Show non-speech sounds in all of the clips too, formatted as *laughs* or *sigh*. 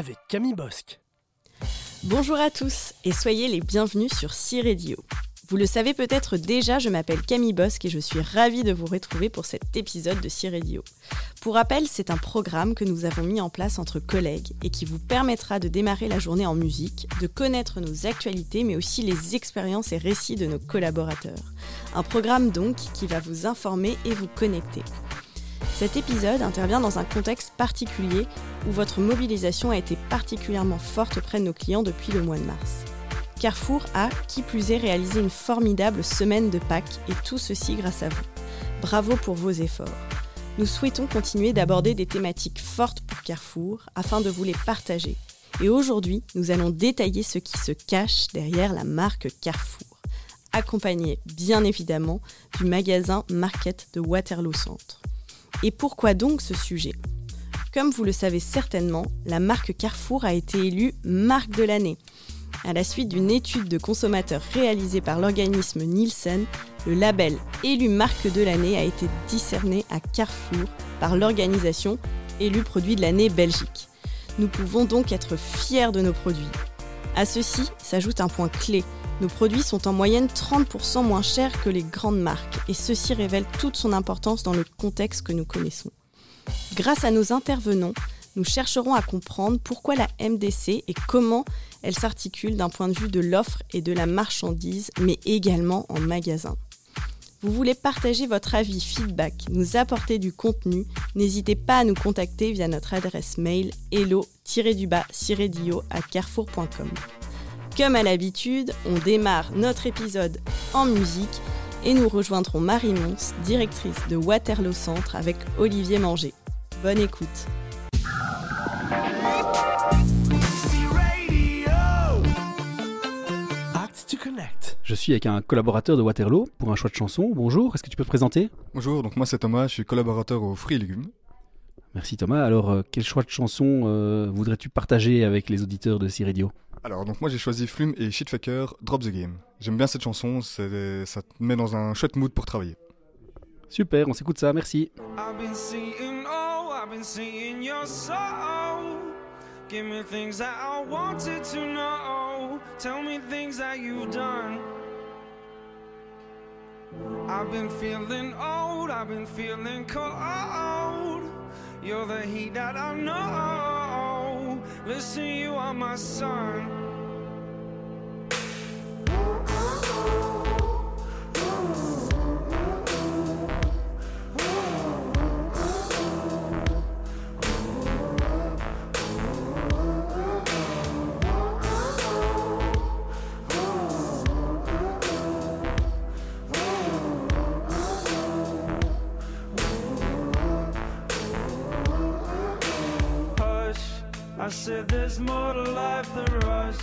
avec Camille Bosque. Bonjour à tous et soyez les bienvenus sur C-Radio. Vous le savez peut-être déjà, je m'appelle Camille Bosque et je suis ravie de vous retrouver pour cet épisode de C-Radio. Pour rappel, c'est un programme que nous avons mis en place entre collègues et qui vous permettra de démarrer la journée en musique, de connaître nos actualités mais aussi les expériences et récits de nos collaborateurs. Un programme donc qui va vous informer et vous connecter. Cet épisode intervient dans un contexte particulier où votre mobilisation a été particulièrement forte auprès de nos clients depuis le mois de mars. Carrefour a, qui plus est, réalisé une formidable semaine de Pâques et tout ceci grâce à vous. Bravo pour vos efforts. Nous souhaitons continuer d'aborder des thématiques fortes pour Carrefour afin de vous les partager. Et aujourd'hui, nous allons détailler ce qui se cache derrière la marque Carrefour, accompagné bien évidemment du magasin Market de Waterloo Centre. Et pourquoi donc ce sujet? Comme vous le savez certainement, la marque Carrefour a été élue marque de l'année à la suite d'une étude de consommateurs réalisée par l'organisme Nielsen, le label élu marque de l'année a été discerné à Carrefour par l'organisation élu produit de l'année Belgique. Nous pouvons donc être fiers de nos produits. À ceci s'ajoute un point clé. Nos produits sont en moyenne 30% moins chers que les grandes marques et ceci révèle toute son importance dans le contexte que nous connaissons. Grâce à nos intervenants, nous chercherons à comprendre pourquoi la MDC et comment elle s'articule d'un point de vue de l'offre et de la marchandise, mais également en magasin. Vous voulez partager votre avis, feedback, nous apporter du contenu, n'hésitez pas à nous contacter via notre adresse mail hello-du-bas-dio à carrefour.com. Comme à l'habitude, on démarre notre épisode en musique et nous rejoindrons Marie Mons, directrice de Waterloo Centre avec Olivier Manger. Bonne écoute. Je suis avec un collaborateur de Waterloo pour un choix de chanson. Bonjour, est-ce que tu peux te présenter? Bonjour, donc moi c'est Thomas, je suis collaborateur aux fruits et légumes. Merci Thomas. Alors, euh, quel choix de chanson euh, voudrais-tu partager avec les auditeurs de C-Radio Alors, donc moi j'ai choisi Flume et Shitfaker, Drop the Game. J'aime bien cette chanson, ça te met dans un chouette mood pour travailler. Super, on s'écoute ça, merci. Give me things that I wanted to know. Tell me things that you've done. I've been feeling old, I've been feeling cold. You're the heat that I know. Listen, you are my sun. I said there's more to life than rush.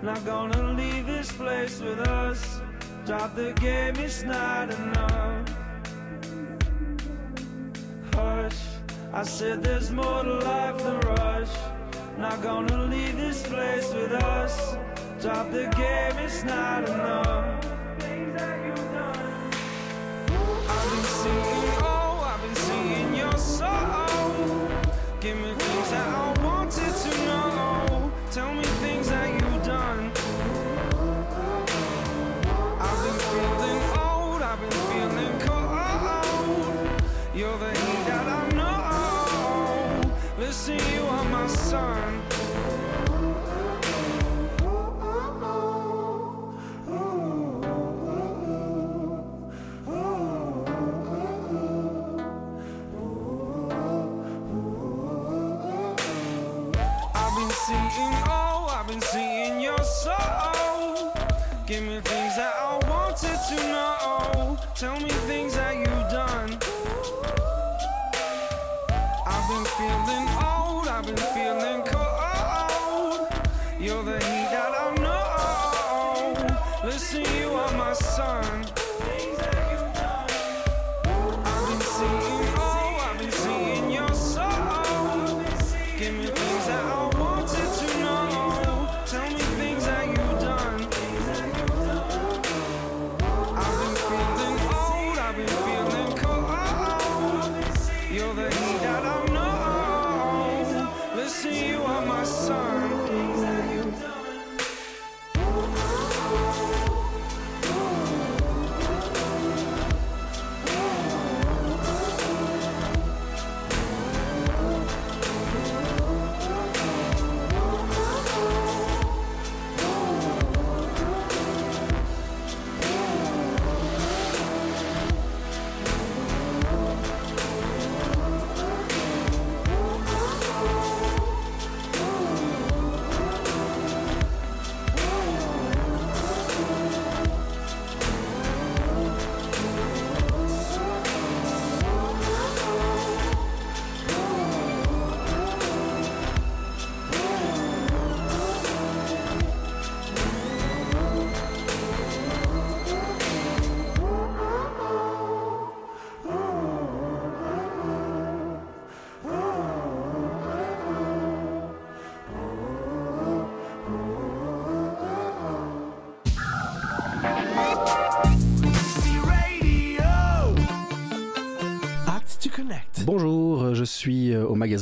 Not gonna leave this place with us. Drop the game, it's not enough. Hush, I said there's more to life than rush. Not gonna leave this place with us. Drop the game, it's not enough. I've been seeing, oh, I've been seeing your soul. Give me Tell me things that you've done. I've been feeling old, I've been feeling cold. You're the heat that I know. Listen, you are my sun.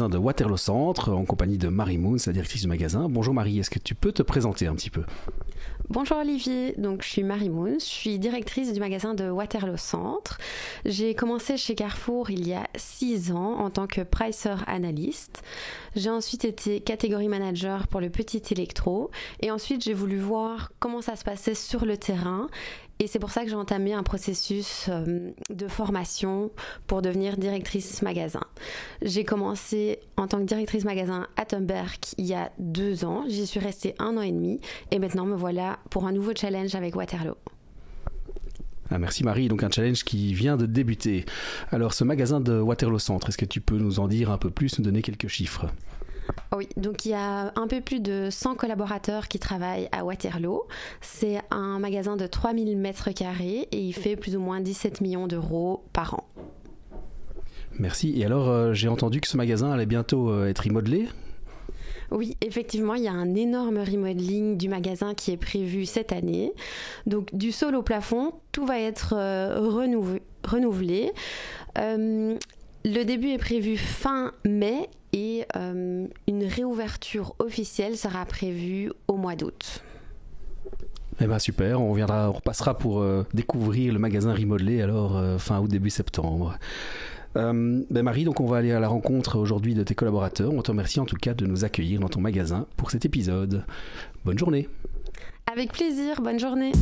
De Waterloo Centre en compagnie de Marie Moon, la directrice du magasin. Bonjour Marie, est-ce que tu peux te présenter un petit peu? Bonjour Olivier, donc je suis Marie Moon, je suis directrice du magasin de Waterloo Centre. J'ai commencé chez Carrefour il y a six ans en tant que pricer analyste. J'ai ensuite été catégorie manager pour le petit électro et ensuite j'ai voulu voir comment ça se passait sur le terrain et c'est pour ça que j'ai entamé un processus euh, de formation pour devenir directrice magasin. J'ai commencé en tant que directrice magasin à Thunberg il y a deux ans. J'y suis restée un an et demi et maintenant me voilà pour un nouveau challenge avec Waterloo. Ah, merci Marie, donc un challenge qui vient de débuter. Alors ce magasin de Waterloo Centre, est-ce que tu peux nous en dire un peu plus, nous donner quelques chiffres? Oui, donc il y a un peu plus de 100 collaborateurs qui travaillent à Waterloo. C'est un magasin de 3000 mètres carrés et il fait plus ou moins 17 millions d'euros par an. Merci. Et alors, euh, j'ai entendu que ce magasin allait bientôt euh, être remodelé oui, effectivement, il y a un énorme remodeling du magasin qui est prévu cette année. Donc du sol au plafond, tout va être euh, renouvelé. le début est prévu fin mai et euh, une réouverture officielle sera prévue au mois d'août. Eh ben super, on reviendra, on repassera pour euh, découvrir le magasin remodelé alors euh, fin août début septembre. ben Marie, donc on va aller à la rencontre aujourd'hui de tes collaborateurs. On te remercie en tout cas de nous accueillir dans ton magasin pour cet épisode. Bonne journée. Avec plaisir, bonne journée.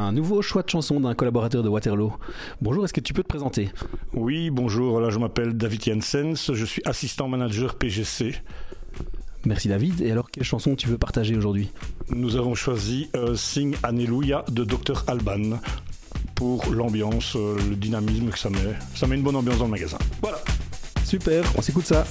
Un nouveau choix de chanson d'un collaborateur de Waterloo. Bonjour, est-ce que tu peux te présenter? Oui, bonjour, là je m'appelle David Jensens, je suis assistant manager PGC. Merci David. Et alors, quelle chanson tu veux partager aujourd'hui? Nous avons choisi euh, Sing Alleluia de Dr Alban pour l'ambiance, euh, le dynamisme que ça met. Ça met une bonne ambiance dans le magasin. Voilà. Super, on s'écoute ça.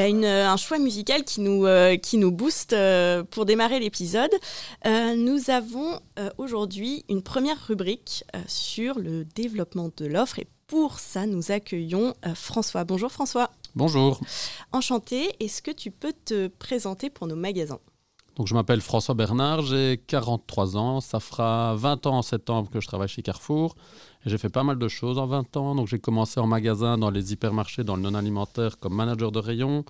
Bah, une, un choix musical qui nous, euh, qui nous booste euh, pour démarrer l'épisode. Euh, nous avons euh, aujourd'hui une première rubrique euh, sur le développement de l'offre et pour ça, nous accueillons euh, François. Bonjour François. Bonjour, Enchanté. Est-ce que tu peux te présenter pour nos magasins? Donc je m'appelle François Bernard, j'ai 43 ans, ça fera 20 ans en septembre que je travaille chez Carrefour. J'ai fait pas mal de choses en 20 ans, donc j'ai commencé en magasin dans les hypermarchés, dans le non-alimentaire comme manager de rayon,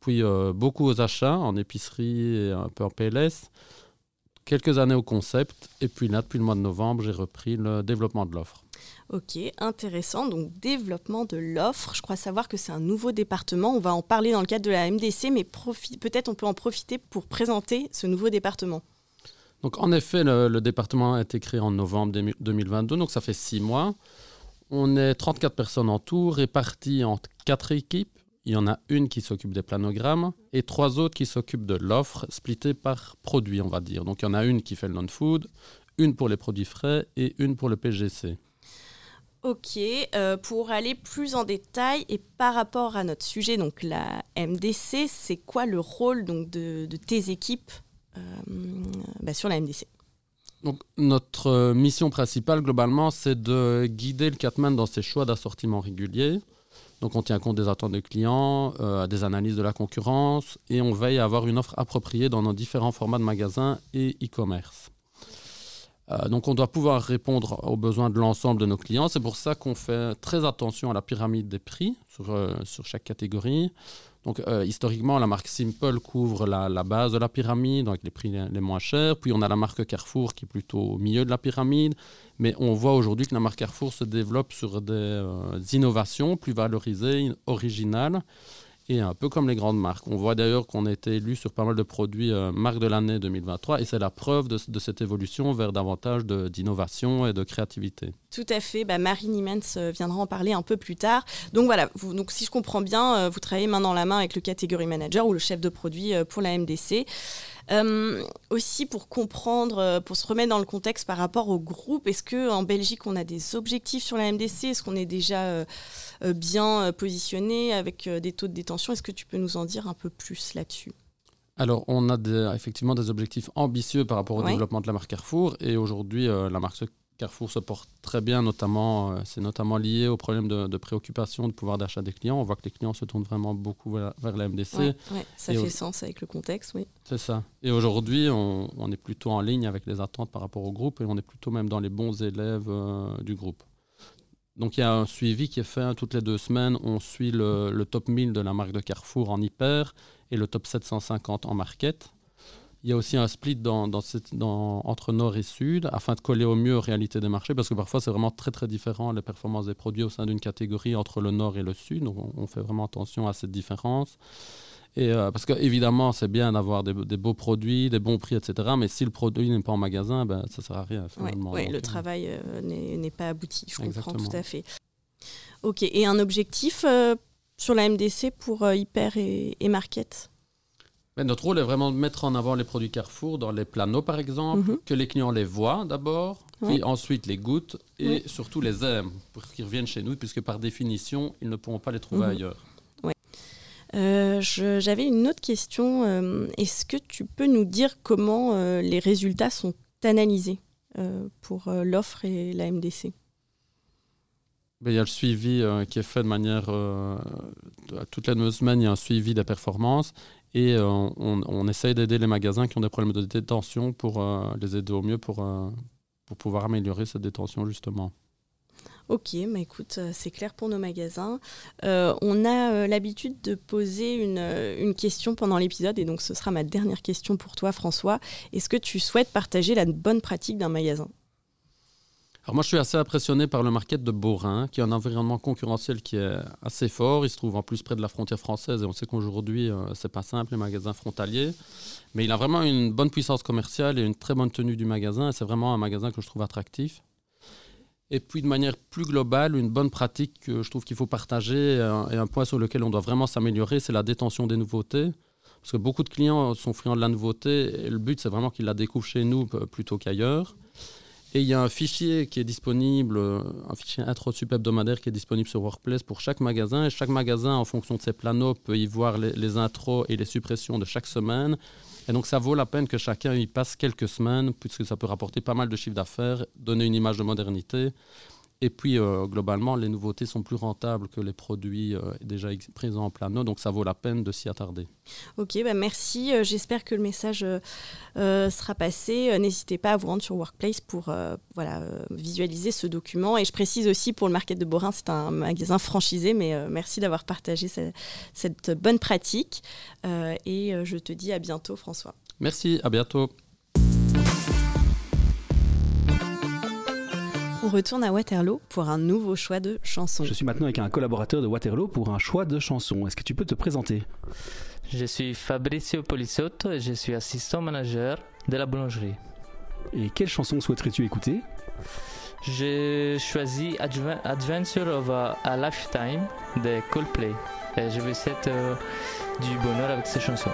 puis euh, beaucoup aux achats, en épicerie et un peu en PLS, quelques années au concept, et puis là, depuis le mois de novembre, j'ai repris le développement de l'offre. Ok, intéressant. Donc développement de l'offre. Je crois savoir que c'est un nouveau département. On va en parler dans le cadre de la MDC, mais peut-être on peut en profiter pour présenter ce nouveau département. Donc en effet, le, département a été créé en novembre 2000 2022, donc ça fait six mois. On est 34 personnes en tout, réparties en quatre équipes. Il y en a une qui s'occupe des planogrammes et trois autres qui s'occupent de l'offre, splittée par produit, on va dire. Donc il y en a une qui fait le non-food, une pour les produits frais et une pour le PGC. Ok, euh, pour aller plus en détail et par rapport à notre sujet, donc la MDC, c'est quoi le rôle donc, de, tes équipes bah, sur la MDC Donc, notre euh, mission principale, globalement, c'est de guider le Catman dans ses choix d'assortiment réguliers. Donc, on tient compte des attentes des clients, euh, des analyses de la concurrence et on veille à avoir une offre appropriée dans nos différents formats de magasins et e-commerce. Euh, donc, on doit pouvoir répondre aux besoins de l'ensemble de nos clients. C'est pour ça qu'on fait très attention à la pyramide des prix euh, sur chaque catégorie. Donc, euh, historiquement, la marque Simple couvre la, base de la pyramide avec les prix les, les moins chers. Puis, on a la marque Carrefour qui est plutôt au milieu de la pyramide. Mais on voit aujourd'hui que la marque Carrefour se développe sur des euh, innovations plus valorisées, originales. Et un peu comme les grandes marques. On voit d'ailleurs qu'on a été élu sur pas mal de produits euh, marque de l'année 2023. Et c'est la preuve de, cette évolution vers davantage d'innovation et de créativité. Tout à fait, bah, Marie Niemens euh, viendra en parler un peu plus tard. Donc voilà, donc, si je comprends bien, euh, vous travaillez main dans la main avec le catégorie manager ou le chef de produit euh, pour la MDC. Aussi pour comprendre, pour se remettre dans le contexte par rapport au groupe, est-ce qu'en Belgique on a des objectifs sur la MDC Est-ce qu'on est déjà bien euh, positionné avec euh, des taux de détention Est-ce que tu peux nous en dire un peu plus là-dessus? Alors, on a des- effectivement des objectifs ambitieux par rapport au Ouais. développement de la marque Carrefour. Et aujourd'hui, euh, la marque Carrefour se porte très bien, notamment, euh, c'est notamment lié au problème de, de préoccupation, de pouvoir d'achat des clients. On voit que les clients se tournent vraiment beaucoup vers, vers la MDC. Ouais, ouais, ça Et fait au- sens avec le contexte, oui. C'est ça. Et aujourd'hui, on, on est plutôt en ligne avec les attentes par rapport au groupe et on est plutôt même dans les bons élèves euh, du groupe. Donc il y a un suivi qui est fait hein, toutes les deux semaines. On suit le, top 1000 de la marque de Carrefour en hyper et le top 750 en market. Il y a aussi un split entre nord et sud afin de coller au mieux aux réalités des marchés parce que parfois c'est vraiment très très différent les performances des produits au sein d'une catégorie entre le nord et le sud. Donc on, on fait vraiment attention à cette différence. Et euh, parce que évidemment, c'est bien d'avoir des, des beaux produits, des bons prix, etc. Mais si le produit n'est pas en magasin, ben, ça sert à rien. Finalement. ouais, le euh, travail euh, n'est pas abouti, je comprends tout à fait. Ok, et un objectif euh, sur la MDC pour Hyper et, et Market? Mais notre rôle est vraiment de mettre en avant les produits Carrefour dans les planos, par exemple, Mhm. que les clients les voient d'abord, puis ensuite les goûtent et surtout les aiment pour qu'ils reviennent chez nous, puisque par définition, ils ne pourront pas les trouver Mhm. ailleurs. Euh, J'avais une autre question. euh, Est-ce que tu peux nous dire comment euh, les résultats sont analysés pour l'offre et la MDC Ben, il y a le suivi qui est fait de manière. toutes les deux semaines, il y a un suivi des performances. Et on, on essaye d'aider les magasins qui ont des problèmes de détention pour les aider au mieux pour, pour pouvoir améliorer cette détention, justement. Ok, bah écoute, euh, c'est clair pour nos magasins. Euh, on a euh, l'habitude de poser une, question pendant l'épisode, et donc ce sera ma dernière question pour toi, François. Est-ce que tu souhaites partager la bonne pratique d'un magasin? Alors moi, je suis assez impressionné par le market de Borin, qui est un environnement concurrentiel qui est assez fort. Il se trouve en plus près de la frontière française, et on sait qu'aujourd'hui, euh, c'est pas simple, les magasins frontaliers. Mais il a vraiment une bonne puissance commerciale et une très bonne tenue du magasin, et c'est vraiment un magasin que je trouve attractif. Et puis de manière plus globale, une bonne pratique que je trouve qu'il faut partager euh, et un point sur lequel on doit vraiment s'améliorer, c'est la détention des nouveautés. Parce que beaucoup de clients sont friands de la nouveauté et le but c'est vraiment qu'ils la découvrent chez nous p- plutôt qu'ailleurs. Et il y a un fichier qui est disponible, euh, un fichier intro sup hebdomadaire qui est disponible sur Workplace pour chaque magasin. Et chaque magasin, en fonction de ses planos, peut y voir les intros et les suppressions de chaque semaine. Et donc ça vaut la peine que chacun y passe quelques semaines, puisque ça peut rapporter pas mal de chiffre d'affaires, donner une image de modernité. Et puis, euh, globalement, les nouveautés sont plus rentables que les produits euh, déjà présents en plano, donc ça vaut la peine de s'y attarder. Ok, bah merci. Euh, J'espère que le message euh, sera passé. N'hésitez pas à vous rendre sur Workplace pour voilà, visualiser ce document. Et je précise aussi pour le Market de Borin, c'est un magasin franchisé, mais merci d'avoir partagé ce- cette bonne pratique. Et je te dis à bientôt, François. Merci, à bientôt. On retourne à Waterloo pour un nouveau choix de chanson. Je suis maintenant avec un collaborateur de Waterloo pour un choix de chanson. Est-ce que tu peux te présenter? Je suis Fabrizio Polisotto et je suis assistant manager de la boulangerie. Et quelle chanson souhaiterais-tu écouter? J'ai choisi Adve- Adventure of a, a Lifetime de Coldplay. Et je vous souhaite euh, du bonheur avec ces chansons.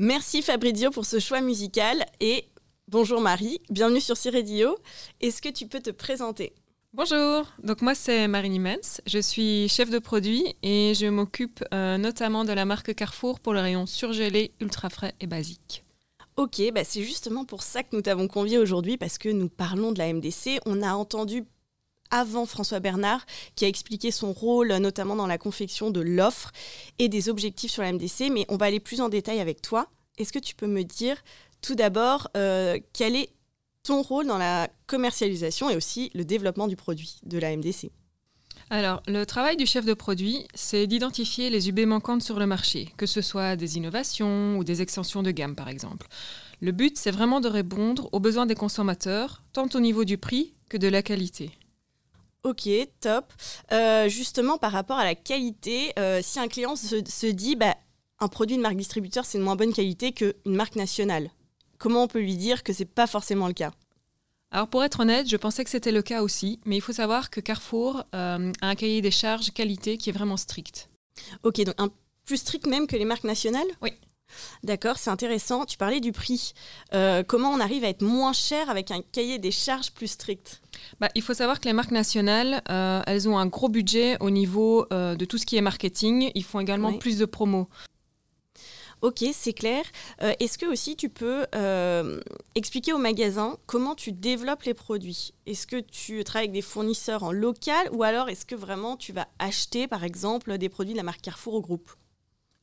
Merci Fabrizio pour ce choix musical et bonjour Marie, bienvenue sur Ciredio. Est-ce que tu peux te présenter? Bonjour, donc moi c'est Marine Mens, je suis chef de produit et je m'occupe euh, notamment de la marque Carrefour pour le rayon surgelé, ultra frais et basique. Ok, bah c'est justement pour ça que nous t'avons convié aujourd'hui parce que nous parlons de la MDC. On a entendu avant François Bernard qui a expliqué son rôle notamment dans la confection de l'offre et des objectifs sur la MDC, mais on va aller plus en détail avec toi. Est-ce que tu peux me dire tout d'abord euh, quel est ton rôle dans la commercialisation et aussi le développement du produit de la MDC Alors, le travail du chef de produit, c'est d'identifier les UB manquantes sur le marché, que ce soit des innovations ou des extensions de gamme par exemple. Le but, c'est vraiment de répondre aux besoins des consommateurs, tant au niveau du prix que de la qualité. Ok, top. Euh, justement, par rapport à la qualité, euh, si un client se, se dit bah, un produit de marque distributeur, c'est de moins bonne qualité qu'une marque nationale, comment on peut lui dire que c'est pas forcément le cas? Alors pour être honnête, je pensais que c'était le cas aussi, mais il faut savoir que Carrefour euh, a un cahier des charges qualité qui est vraiment strict. Ok, donc un plus strict même que les marques nationales? Oui. D'accord, c'est intéressant. Tu parlais du prix. Euh, comment on arrive à être moins cher avec un cahier des charges plus strict? Bah, il faut savoir que les marques nationales, euh, elles ont un gros budget au niveau euh, de tout ce qui est marketing. Ils font également Oui. plus de promos. Ok, c'est clair. Euh, Est-ce que aussi tu peux euh, expliquer au magasin comment tu développes les produits? Est-ce que tu travailles avec des fournisseurs en local ou alors est-ce que vraiment tu vas acheter par exemple des produits de la marque Carrefour au groupe?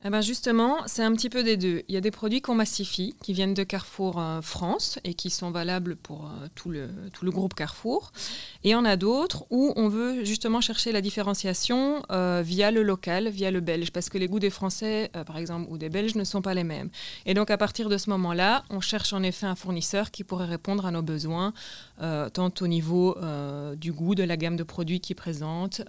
Eh ben justement, c'est un petit peu des deux. Il y a des produits qu'on massifie, qui viennent de Carrefour euh, France et qui sont valables pour euh, tout, le, groupe Carrefour. Et en a d'autres où on veut justement chercher la différenciation euh, via le local, via le belge, parce que les goûts des Français, par exemple, ou des Belges ne sont pas les mêmes. Et donc à partir de ce moment-là, on cherche en effet un fournisseur qui pourrait répondre à nos besoins, tant au niveau du goût, de la gamme de produits qu'il présente,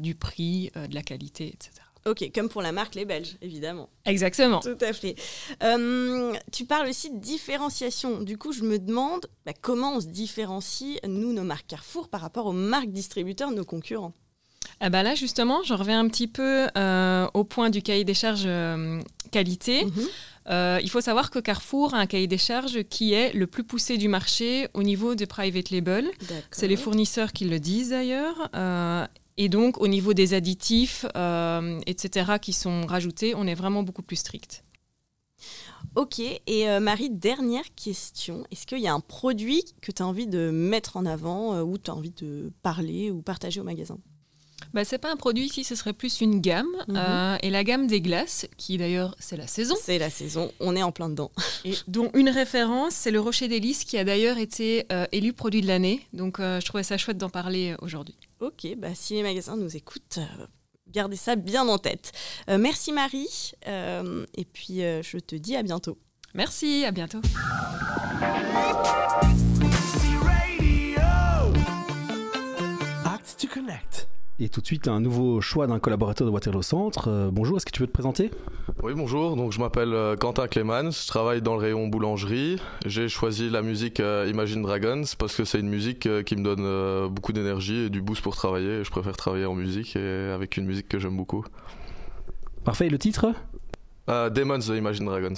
du prix, de la qualité, etc. Ok, comme pour la marque Les Belges, évidemment. Exactement. Tout à fait. Euh, tu parles aussi de différenciation. Du coup, je me demande bah, comment on se différencie, nous, nos marques Carrefour, par rapport aux marques distributeurs de nos concurrents? Ah bah là, justement, je reviens un petit peu euh, au point du cahier des charges euh, qualité. Mhm. Euh, il faut savoir que Carrefour a un cahier des charges qui est le plus poussé du marché au niveau des private label. D'accord. C'est les fournisseurs qui le disent d'ailleurs. Et donc, au niveau des additifs, euh, etc., qui sont rajoutés, on est vraiment beaucoup plus strict. Ok, et euh, Marie, dernière question. Est-ce qu'il y a un produit que tu as envie de mettre en avant euh, ou tu as envie de parler ou partager au magasin? Bah, c'est pas un produit ici, ce serait plus une gamme. Mhm. Euh, et la gamme des glaces, qui d'ailleurs, c'est la saison. C'est la saison, on est en plein dedans. *laughs* Et dont une référence, c'est le Rocher d'Hélice qui a d'ailleurs été euh, élu produit de l'année. Donc euh, je trouvais ça chouette d'en parler euh, aujourd'hui. Ok, bah, si les magasins nous écoutent, euh, gardez ça bien en tête. Euh, merci Marie, euh, et puis euh, je te dis à bientôt. Merci, à bientôt. Act to connect. Et tout de suite, un nouveau choix d'un collaborateur de Waterloo Centre. Euh, bonjour, est-ce que tu peux te présenter? Oui, bonjour. Donc, je m'appelle euh, Quentin Clemens. Je travaille dans le rayon boulangerie. J'ai choisi la musique euh, Imagine Dragons parce que c'est une musique qui me donne beaucoup d'énergie et du boost pour travailler. Je préfère travailler en musique et avec une musique que j'aime beaucoup. Parfait, et le titre? Demons de Imagine Dragons.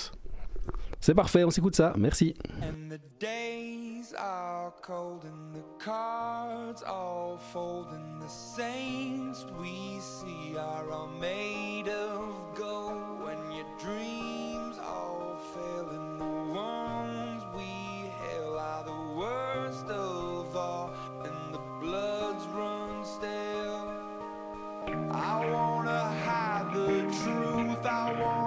C'est parfait, on s'écoute ça. Merci. And the days are cold and the cards all fold and the saints we see are all made of gold when your dreams all fail and the ones we hail are the worst of all and the bloods run stale I wanna hide the truth, I wanna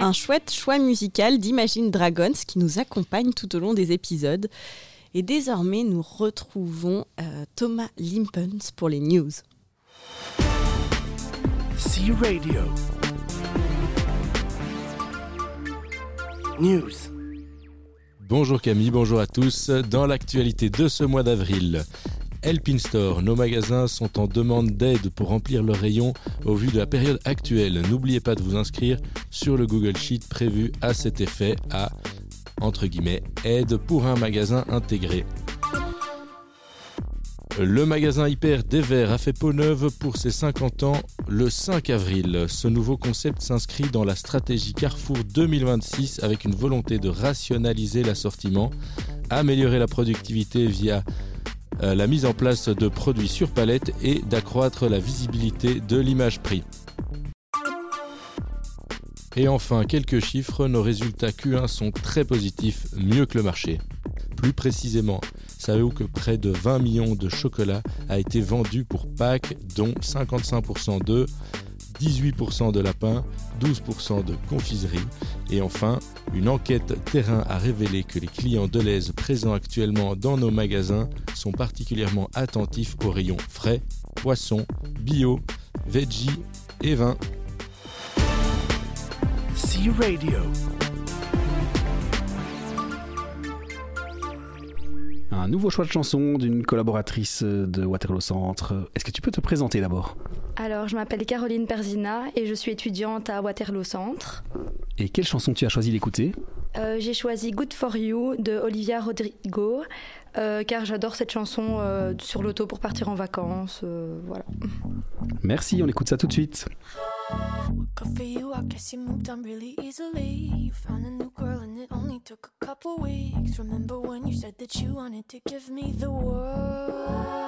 Un chouette choix musical d'Imagine Dragons qui nous accompagne tout au long des épisodes. Et désormais, nous retrouvons euh, Thomas Limpens pour les news. C Radio. News. Bonjour Camille, bonjour à tous. Dans l'actualité de ce mois d'avril, Elpin Store, nos magasins sont en demande d'aide pour remplir leurs rayons au vu de la période actuelle. N'oubliez pas de vous inscrire sur le Google Sheet prévu à cet effet à entre guillemets aide pour un magasin intégré. Le magasin Hyper des Verts a fait peau neuve pour ses 50 ans le 5 avril. Ce nouveau concept s'inscrit dans la stratégie Carrefour 2026 avec une volonté de rationaliser l'assortiment, améliorer la productivité via la mise en place de produits sur palette et d'accroître la visibilité de l'image prix. Et enfin, quelques chiffres, nos résultats Q1 sont très positifs, mieux que le marché. Plus précisément, savez-vous que près de 20 millions de chocolats a été vendu pour Pâques, dont 55% d'œufs, 18% de lapins, 12% de confiserie. Et enfin, une enquête terrain a révélé que les clients de l'Aise présents actuellement dans nos magasins sont particulièrement attentifs aux rayons frais, poissons, bio, veggie et vin. C Radio. Un nouveau choix de chanson d'une collaboratrice de Waterloo Centre. Est-ce que tu peux te présenter d'abord? Alors, je m'appelle Caroline Perzina et je suis étudiante à Waterloo Centre. Et quelle chanson tu as choisi d'écouter? Euh, J'ai choisi Good for You de Olivia Rodrigo euh, car j'adore cette chanson euh, sur l'auto pour partir en vacances. euh, voilà. Merci, on écoute ça tout de suite. Good for you, I guess you moved on really easily. You found a new girl and it only took a couple weeks. Remember when you said that you wanted to give me the world?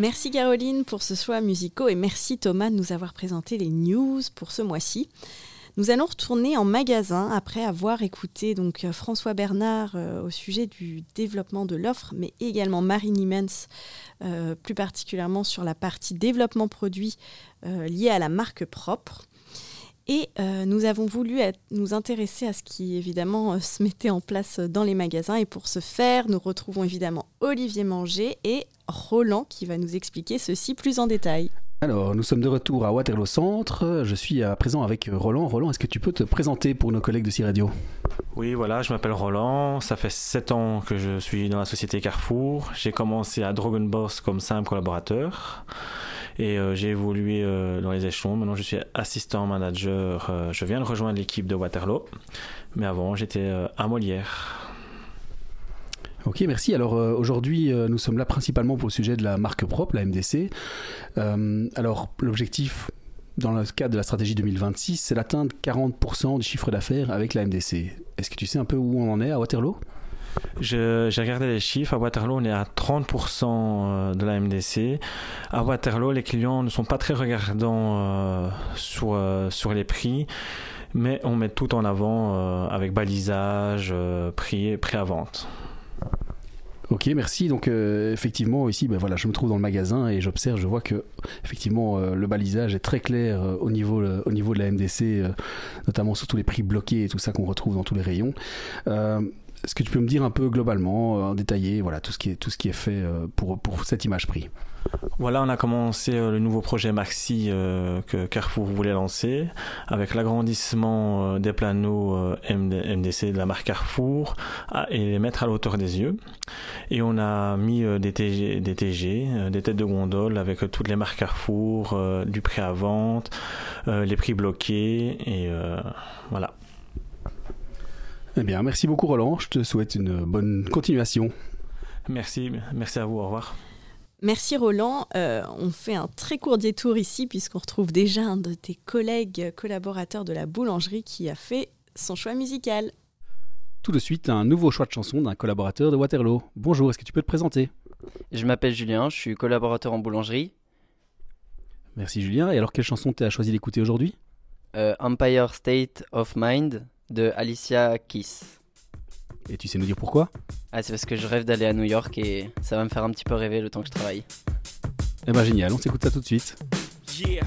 Merci Caroline pour ce choix musicaux et merci Thomas de nous avoir présenté les news pour ce mois-ci. Nous allons retourner en magasin après avoir écouté donc euh, François Bernard euh, au sujet du développement de l'offre, mais également Marine Immens, euh, plus particulièrement sur la partie développement produit euh, liée à la marque propre. Et euh, nous avons voulu être- nous intéresser à ce qui évidemment euh, se mettait en place dans les magasins. Et pour ce faire, nous retrouvons évidemment Olivier Manger et Roland qui va nous expliquer ceci plus en détail. Alors, nous sommes de retour à Waterloo Centre. Je suis à présent avec Roland. Roland, est-ce que tu peux te présenter pour nos collègues de C-Radio Oui, voilà, je m'appelle Roland. Ça fait 7 ans que je suis dans la société Carrefour. J'ai commencé à Dragon Boss comme simple collaborateur. Et euh, j'ai évolué euh, dans les échelons. Maintenant, je suis assistant manager. Euh, je viens de rejoindre l'équipe de Waterloo. Mais avant, j'étais à Molière. Ok, merci. Alors aujourd'hui, nous sommes là principalement pour le sujet de la marque propre, la MDC. Alors l'objectif dans le cadre de la stratégie 2026, c'est d'atteindre 40% du chiffre d'affaires avec la MDC. Est-ce que tu sais un peu où on en est à Waterloo? J'ai regardé les chiffres. À Waterloo, on est à 30% de la MDC. À Waterloo, les clients ne sont pas très regardants euh, sur, euh, sur les prix, mais on met tout en avant euh, avec balisage, euh, prix, prix à vente. Ok, merci. Donc euh, effectivement ici, ben voilà, je me trouve dans le magasin et j'observe, je vois que effectivement euh, le balisage est très clair euh, au niveau euh, au niveau de la MDC, euh, notamment sur tous les prix bloqués et tout ça qu'on retrouve dans tous les rayons. Est-ce que tu peux me dire un peu globalement, euh, en détaillé, voilà tout ce qui est tout ce qui est fait euh, pour pour cette image prix Voilà, on a commencé euh, le nouveau projet Maxi que Carrefour voulait lancer avec l'agrandissement des MD- MDC de la marque Carrefour et les mettre à la hauteur des yeux. Et on a mis des TG, des, TG, des têtes de gondole avec toutes les marques Carrefour, du prix à vente, les prix bloqués et voilà. Eh bien, merci beaucoup Roland. Je te souhaite une bonne continuation. Merci, merci à vous, au revoir. Merci Roland. Euh, on fait un très court détour ici puisqu'on retrouve déjà un de tes collègues collaborateurs de la boulangerie qui a fait son choix musical. Tout de suite, un nouveau choix de chanson d'un collaborateur de Waterloo. Bonjour, est-ce que tu peux te présenter? Je m'appelle Julien, je suis collaborateur en boulangerie. Merci Julien. Et alors, quelle chanson t'as choisi d'écouter aujourd'hui? Euh, Empire State of Mind de Alicia Keys. Et tu sais nous dire pourquoi? Ah, c'est parce que je rêve d'aller à New York et ça va me faire un petit peu rêver le temps que je travaille. Eh ben génial, on s'écoute ça tout de suite. Yeah,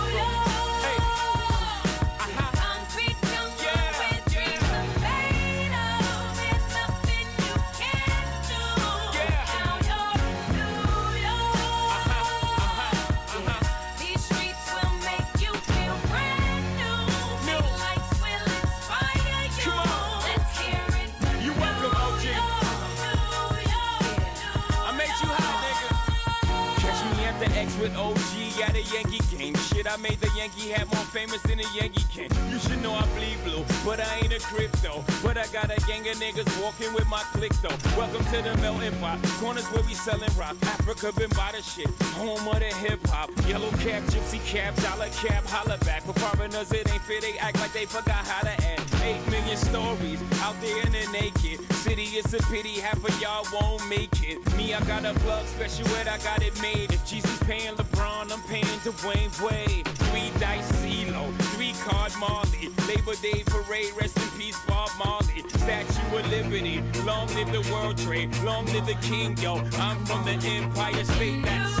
I made the Yankee hat more famous than the Yankee can. You should know I bleed blue, but I ain't a crypto. But I got a gang of niggas walking with my click though. Welcome to the melting pot. Corners where we selling rock. Africa been by the shit. Home of the hip hop. Yellow cap, gypsy cap, dollar cap, holla back. For foreigners, it ain't fair. They act like they forgot how to act. Eight million stories out there in the naked city. It's a pity half of y'all won't make it. Me, I got a plug special ed, I got it made. If Jesus paying LeBron, I'm paying Dwayne Wade. Three dice CeeLo, three card Marley. Labor Day parade, rest in peace, Bob Marley. Statue of Liberty, long live the World Trade, long live the King, yo. I'm from the Empire State. That's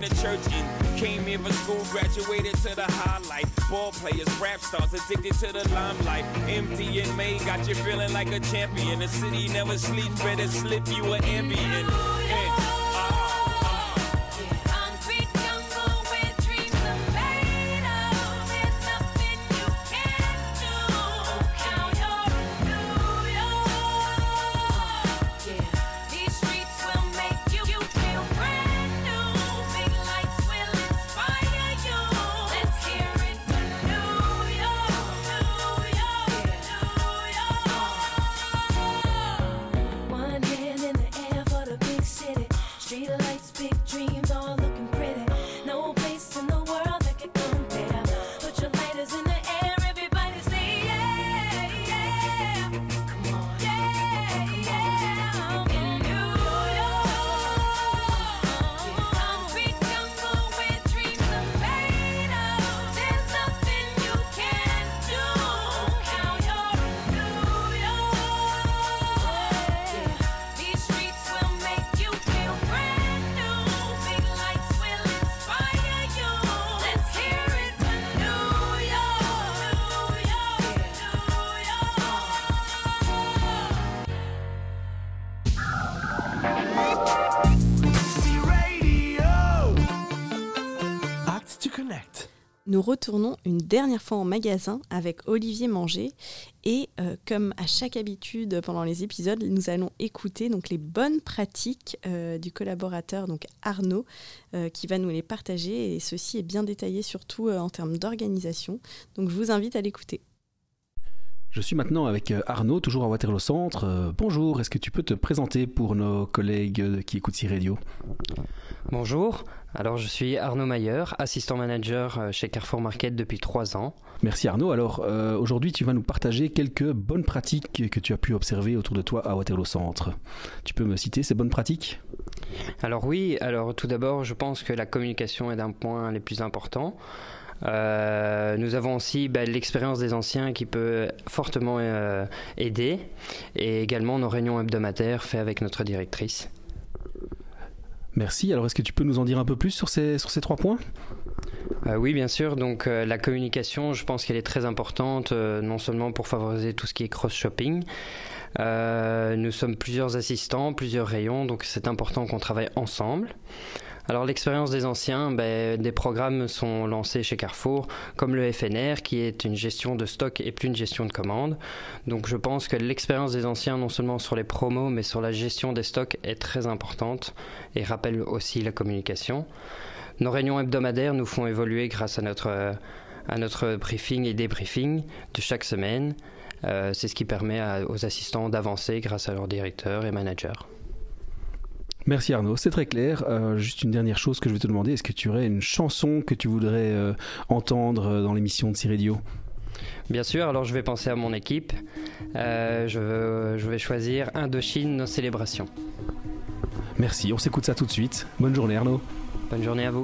the church in. Came here for school, graduated to the highlight. Ball players, rap stars, addicted to the limelight. Empty and May got you feeling like a champion. The city never sleeps, better slip you an ambient. And, Nous retournons une dernière fois en magasin avec Olivier Manger et euh, comme à chaque habitude pendant les épisodes, nous allons écouter donc les bonnes pratiques euh, du collaborateur donc Arnaud euh, qui va nous les partager et ceci est bien détaillé surtout en termes d'organisation. Donc je vous invite à l'écouter. Je suis maintenant avec euh, Arnaud, toujours à Waterloo Centre. Euh, bonjour, est-ce que tu peux te présenter pour nos collègues qui écoutent C-Radio Bonjour, alors je suis Arnaud Mayer, assistant manager euh, chez Carrefour Market depuis trois ans. Merci Arnaud. Alors euh, aujourd'hui, tu vas nous partager quelques bonnes pratiques que tu as pu observer autour de toi à Waterloo Centre. Tu peux me citer ces bonnes pratiques? Alors oui, alors tout d'abord, je pense que la communication est d'un point les plus importants. Euh, nous avons aussi bah, l'expérience des anciens qui peut fortement euh, aider et également nos réunions hebdomadaires faites avec notre directrice. Merci. Alors est-ce que tu peux nous en dire un peu plus sur ces, sur ces trois points? Euh, oui, bien sûr. Donc euh, la communication, je pense qu'elle est très importante, euh, non seulement pour favoriser tout ce qui est cross-shopping. Nous sommes plusieurs assistants, plusieurs rayons, donc c'est important qu'on travaille ensemble. Alors l'expérience des anciens, ben, des programmes sont lancés chez Carrefour, comme le FNR, qui est une gestion de stock et plus une gestion de commande. Donc je pense que l'expérience des anciens, non seulement sur les promos, mais sur la gestion des stocks, est très importante et rappelle aussi la communication. Nos réunions hebdomadaires nous font évoluer grâce à notre, à notre briefing et débriefing de chaque semaine. Euh, c'est ce qui permet aux assistants d'avancer grâce à leurs directeurs et managers. Merci Arnaud, c'est très clair. Euh, juste une dernière chose que je vais te demander, est-ce que tu aurais une chanson que tu voudrais euh, entendre euh, dans l'émission de C-Radio Bien sûr, alors je vais penser à mon équipe. Euh, je vais choisir Indochine, nos célébrations. Merci, on s'écoute ça tout de suite. Bonne journée Arnaud. Bonne journée à vous.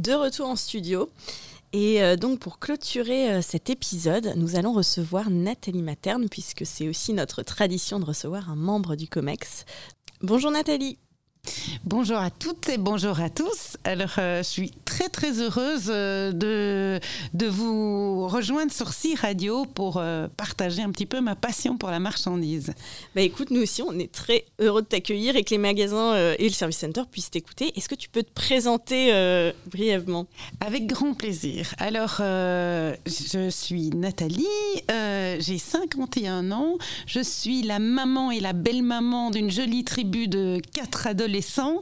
De retour en studio. Et euh, donc pour clôturer euh, cet épisode, nous allons recevoir Nathalie Materne, puisque c'est aussi notre tradition de recevoir un membre du COMEX. Bonjour Nathalie. Bonjour à toutes et bonjour à tous. Alors, euh, je suis très très heureuse euh, de, de vous rejoindre sur C Radio pour euh, partager un petit peu ma passion pour la marchandise. Bah écoute, nous aussi, on est très heureux de t'accueillir et que les magasins euh, et le service center puissent t'écouter. Est-ce que tu peux te présenter euh, brièvement? Avec grand plaisir. Alors, euh, je suis Nathalie, euh, j'ai 51 ans, je suis la maman et la belle-maman d'une jolie tribu de quatre adolescents.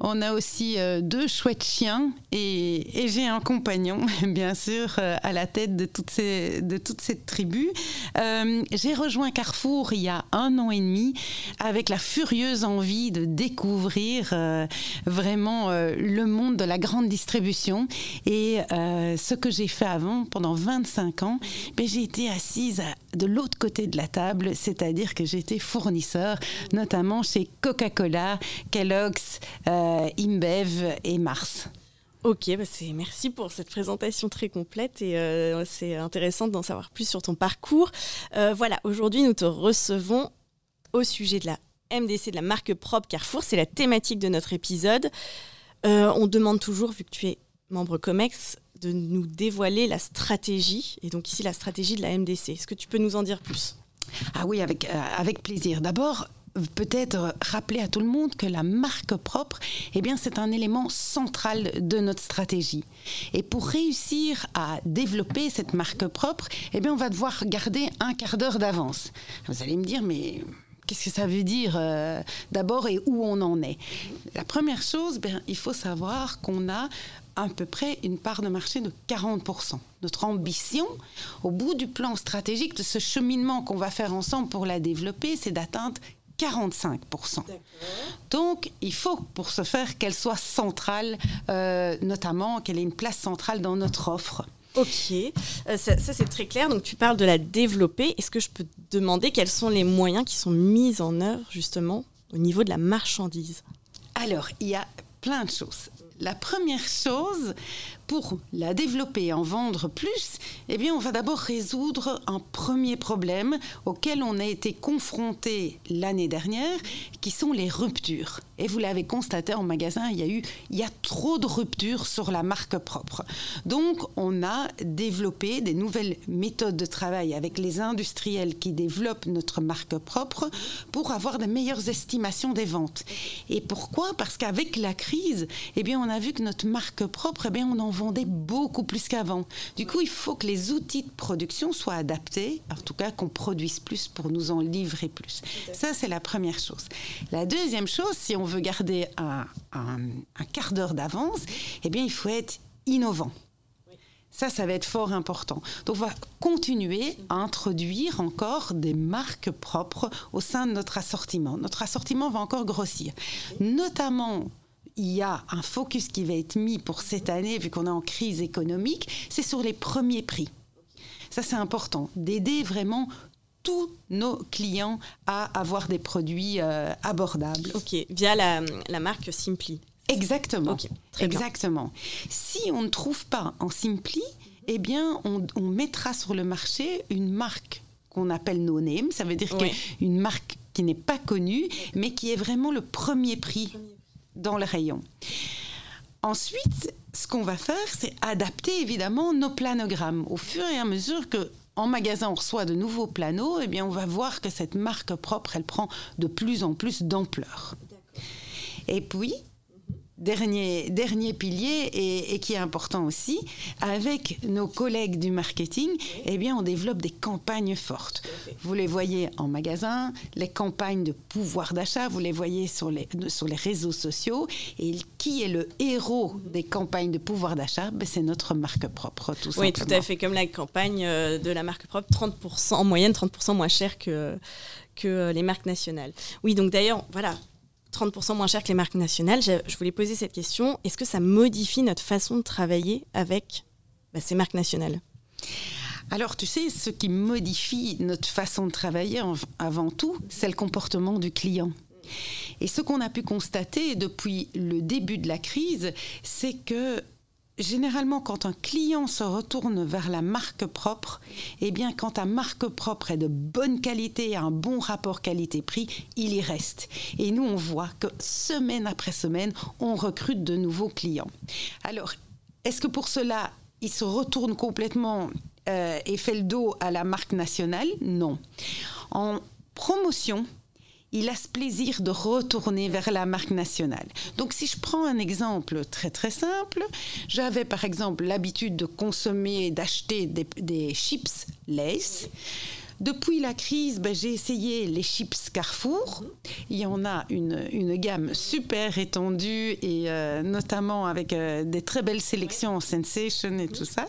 On a aussi deux chouettes chiens et, j'ai un compagnon, *laughs* bien sûr, euh, à la tête de, toute cette tribu. Euh, j'ai rejoint Carrefour il y a un an et demi avec la furieuse envie de découvrir euh, vraiment le monde de la grande distribution. Et ce que j'ai fait avant, pendant 25 ans, ben, j'ai été assise de l'autre côté de la table, c'est-à-dire que j'étais fournisseur, notamment chez Coca-Cola, Kellogg's, InBev et Mars. Ok, bah merci pour cette présentation très complète et euh, c'est intéressant d'en savoir plus sur ton parcours. Euh, voilà, aujourd'hui nous te recevons au sujet de la MDC, de la marque propre Carrefour. C'est la thématique de notre épisode. Euh, on demande toujours, vu que tu es membre COMEX, de nous dévoiler la stratégie, et donc ici la stratégie de la MDC. Est-ce que tu peux nous en dire plus? Ah oui, avec plaisir. D'abord, peut-être rappeler à tout le monde que la marque propre, eh bien, c'est un élément central de notre stratégie. Et pour réussir à développer cette marque propre, eh bien, on va devoir garder un quart d'heure d'avance. Vous allez me dire, mais Qu'est-ce que ça veut dire euh, d'abord et où on en est? La première chose, ben, il faut savoir qu'on a à peu près une part de marché de 40%. Notre ambition, au bout du plan stratégique de ce cheminement qu'on va faire ensemble pour la développer, c'est d'atteindre 45%. Donc, il faut pour ce faire qu'elle soit centrale, euh, notamment qu'elle ait une place centrale dans notre offre. Ok, Euh, ça, ça, c'est très clair. Donc tu parles de la développer. Est-ce que je peux te demander quels sont les moyens qui sont mis en œuvre justement au niveau de la marchandise? Alors, il y a plein de choses. La première chose, pour la développer et en vendre plus, eh bien, on va d'abord résoudre un premier problème auquel on a été confronté l'année dernière, qui sont les ruptures. Et vous l'avez constaté en magasin, il y a eu, il y a trop de ruptures sur la marque propre. Donc, on a développé des nouvelles méthodes de travail avec les industriels qui développent notre marque propre pour avoir de meilleures estimations des ventes. Et pourquoi? Parce qu'avec la crise, eh bien, on a vu que notre marque propre, eh bien, on en vendait beaucoup plus qu'avant. Du coup, il faut que les outils de production soient adaptés, en tout cas qu'on produise plus pour nous en livrer plus. Ça, c'est la première chose. La deuxième chose, si on veut garder un, un- un quart d'heure d'avance, eh bien, il faut être innovant. Ça, ça va être fort important. Donc, on va continuer à introduire encore des marques propres au sein de notre assortiment. Notre assortiment va encore grossir. Notamment, il y a un focus qui va être mis pour cette année, vu qu'on est en crise économique, c'est sur les premiers prix. Ça, c'est important, d'aider vraiment tous nos clients à avoir des produits euh, abordables. Ok, via la, la marque Simply. Exactement. Ok, très bien. Exactement. Si on ne trouve pas en Simply, eh bien, on, on mettra sur le marché une marque qu'on appelle no name. Ça veut dire Ouais. qu'une marque qui n'est pas connue, mais qui est vraiment le premier prix dans le rayon. Ensuite, ce qu'on va faire, c'est adapter évidemment nos planogrammes. Au fur et à mesure que en magasin on reçoit de nouveaux planos, eh bien on va voir que cette marque propre, elle prend de plus en plus d'ampleur. Et puis, dernier, dernier pilier et, et qui est important aussi, avec nos collègues du marketing, eh bien, on développe des campagnes fortes. Vous les voyez en magasin, les campagnes de pouvoir d'achat, vous les voyez sur les, sur les réseaux sociaux. Et qui est le héros des campagnes de pouvoir d'achat? Ben, C'est notre marque propre, tout Oui, simplement. tout à fait, comme la campagne euh, de la marque propre, 30%, en moyenne 30% moins cher que, que euh, les marques nationales. Oui, donc d'ailleurs, voilà, 30% moins cher que les marques nationales. Je, voulais poser cette question, est-ce que ça modifie notre façon de travailler avec bah, ces marques nationales? Alors, tu sais, ce qui modifie notre façon de travailler avant tout, c'est le comportement du client. Et ce qu'on a pu constater depuis le début de la crise, c'est que généralement, quand un client se retourne vers la marque propre, eh bien, quand ta marque propre est de bonne qualité, un bon rapport qualité-prix, il y reste. Et nous, on voit que semaine après semaine, on recrute de nouveaux clients. Alors, est-ce que pour cela, il se retourne complètement euh, et fait le dos à la marque nationale? Non. En promotion, il a ce plaisir de retourner vers la marque nationale. Donc si je prends un exemple très très simple, j'avais par exemple l'habitude de consommer, d'acheter des, des chips Lace. Depuis la crise, ben, j'ai essayé les chips Carrefour. Il y en a une, une gamme super étendue et euh, notamment avec euh, des très belles sélections en sensation et tout ça.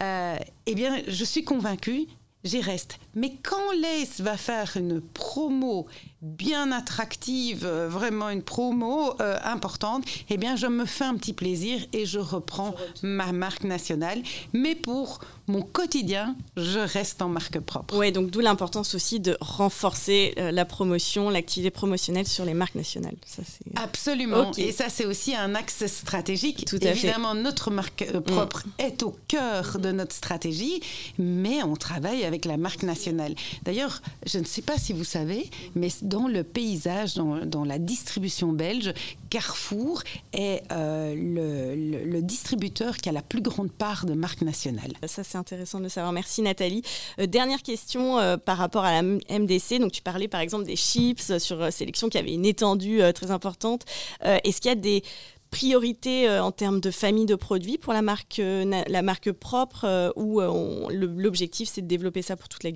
Euh, eh bien, je suis convaincue, j'y reste. Mais quand Lace va faire une promo bien attractive, euh, vraiment une promo euh, importante, eh bien, je me fais un petit plaisir et je reprends ma marque nationale. Mais pour mon quotidien, je reste en marque propre. Ouais, donc d'où l'importance aussi de renforcer euh, la promotion, l'activité promotionnelle sur les marques nationales. Ça. Absolument. Et ça, c'est aussi un axe stratégique. Tout à fait. Évidemment, notre marque euh, propre est au cœur de notre stratégie, mais on travaille avec la marque nationale. D'ailleurs, je ne sais pas si vous savez, mais dans le paysage, dans, la distribution belge, Carrefour est euh, le, distributeur qui a la plus grande part de marque nationale. Ça, c'est intéressant de le savoir. Merci Nathalie. Euh, dernière question euh, par rapport à la MDC. Donc, tu parlais par exemple des chips sur sélection qui avait une étendue très importante. Est-ce qu'il y a des priorités euh, en termes de famille de produits pour la marque, la marque propre euh, le- l'objectif c'est de développer ça pour toute la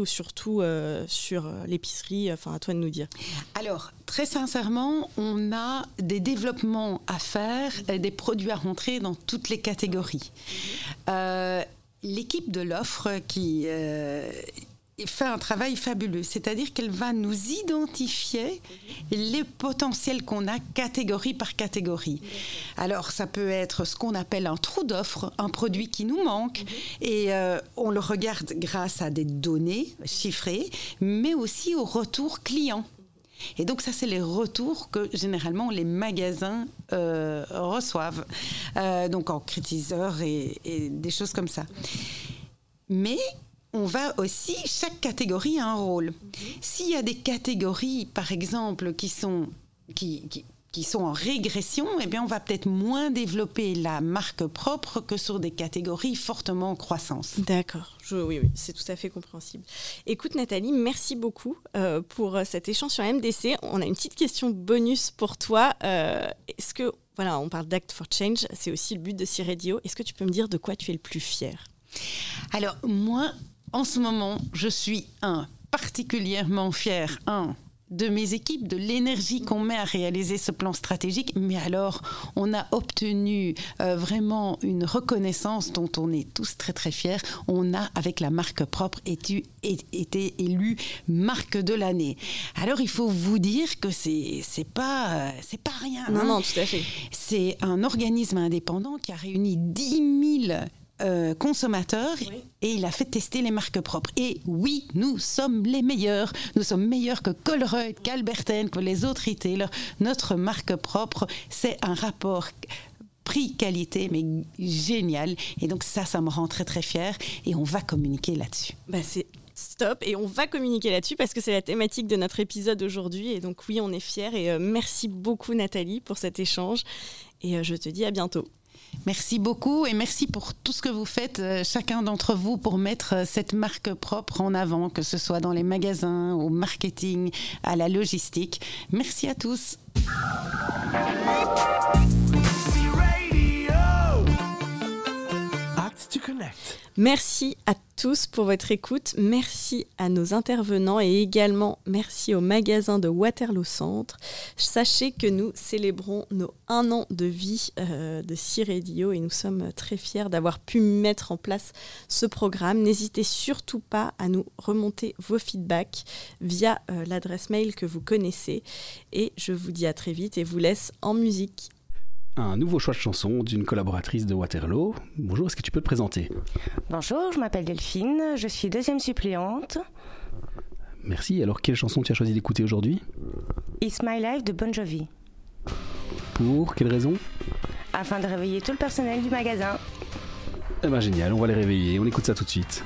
ou surtout euh, sur euh, l'épicerie Enfin, à toi de nous dire. Alors, très sincèrement, on a des développements à faire, des produits à rentrer dans toutes les catégories. Euh, L'équipe de l'offre qui euh, fait un travail fabuleux, c'est-à-dire qu'elle va nous identifier les potentiels qu'on a catégorie par catégorie. Alors, ça peut être ce qu'on appelle un trou d'offre, un produit qui nous manque, et euh, on le regarde grâce à des données chiffrées, mais aussi au retour client. Et donc ça, c'est les retours que généralement les magasins euh, reçoivent, euh, donc en critiseurs et, et des choses comme ça. Mais on va aussi, chaque catégorie a un rôle. S'il y a des catégories, par exemple, qui sont, qui, qui- qui sont en régression, eh bien, on va peut-être moins développer la marque propre que sur des catégories fortement en croissance. D'accord, oui, oui, c'est tout à fait compréhensible. Écoute Nathalie, merci beaucoup euh, pour euh, cet échange sur MDC. On a une petite question bonus pour toi. Euh, Est-ce que, voilà, on parle d'Act for Change, c'est aussi le but de C-Radio. Est-ce que tu peux me dire de quoi tu es le plus fier? Alors, moi, en ce moment, je suis, un, particulièrement fier, un, de mes équipes, de l'énergie qu'on met à réaliser ce plan stratégique. Mais alors, on a obtenu euh, vraiment une reconnaissance dont on est tous très très fiers. On a, avec la marque propre, été, été élu marque de l'année. Alors, il faut vous dire que c'est pas c'est pas rien. Non, hein. non, tout à fait. C'est un organisme indépendant qui a réuni 10 000 euh, consommateurs et il a fait tester les marques propres. Et oui, nous sommes les meilleurs. Nous sommes meilleurs que Colruyt, qu'Alberten, que les autres retailers. Notre marque propre, c'est un rapport prix-qualité, mais génial. Et donc ça, ça me rend très très fière et on va communiquer là-dessus. Bah, c'est stop et on va communiquer là-dessus parce que c'est la thématique de notre épisode aujourd'hui et donc oui on est fiers et euh, merci beaucoup Nathalie pour cet échange et euh, je te dis à bientôt. Merci beaucoup et merci pour tout ce que vous faites, euh, chacun d'entre vous, pour mettre euh, cette marque propre en avant, que ce soit dans les magasins, au marketing, à la logistique. Merci à tous. Merci à tous pour votre écoute, merci à nos intervenants et également merci au magasin de Waterloo Centre. Sachez que nous célébrons nos un an de vie euh, de C-Radio et nous sommes très fiers d'avoir pu mettre en place ce programme. N'hésitez surtout pas à nous remonter vos feedbacks via euh, l'adresse mail que vous connaissez et je vous dis à très vite et vous laisse en musique un nouveau choix de chanson d'une collaboratrice de Waterloo. Bonjour, est-ce que tu peux te présenter? Bonjour, je m'appelle Delphine, je suis deuxième suppléante. Merci, alors quelle chanson tu as choisi d'écouter aujourd'hui? It's My Life de Bon Jovi. Pour quelle raison? Afin de réveiller tout le personnel du magasin. Eh ben génial, on va les réveiller, on écoute ça tout de suite.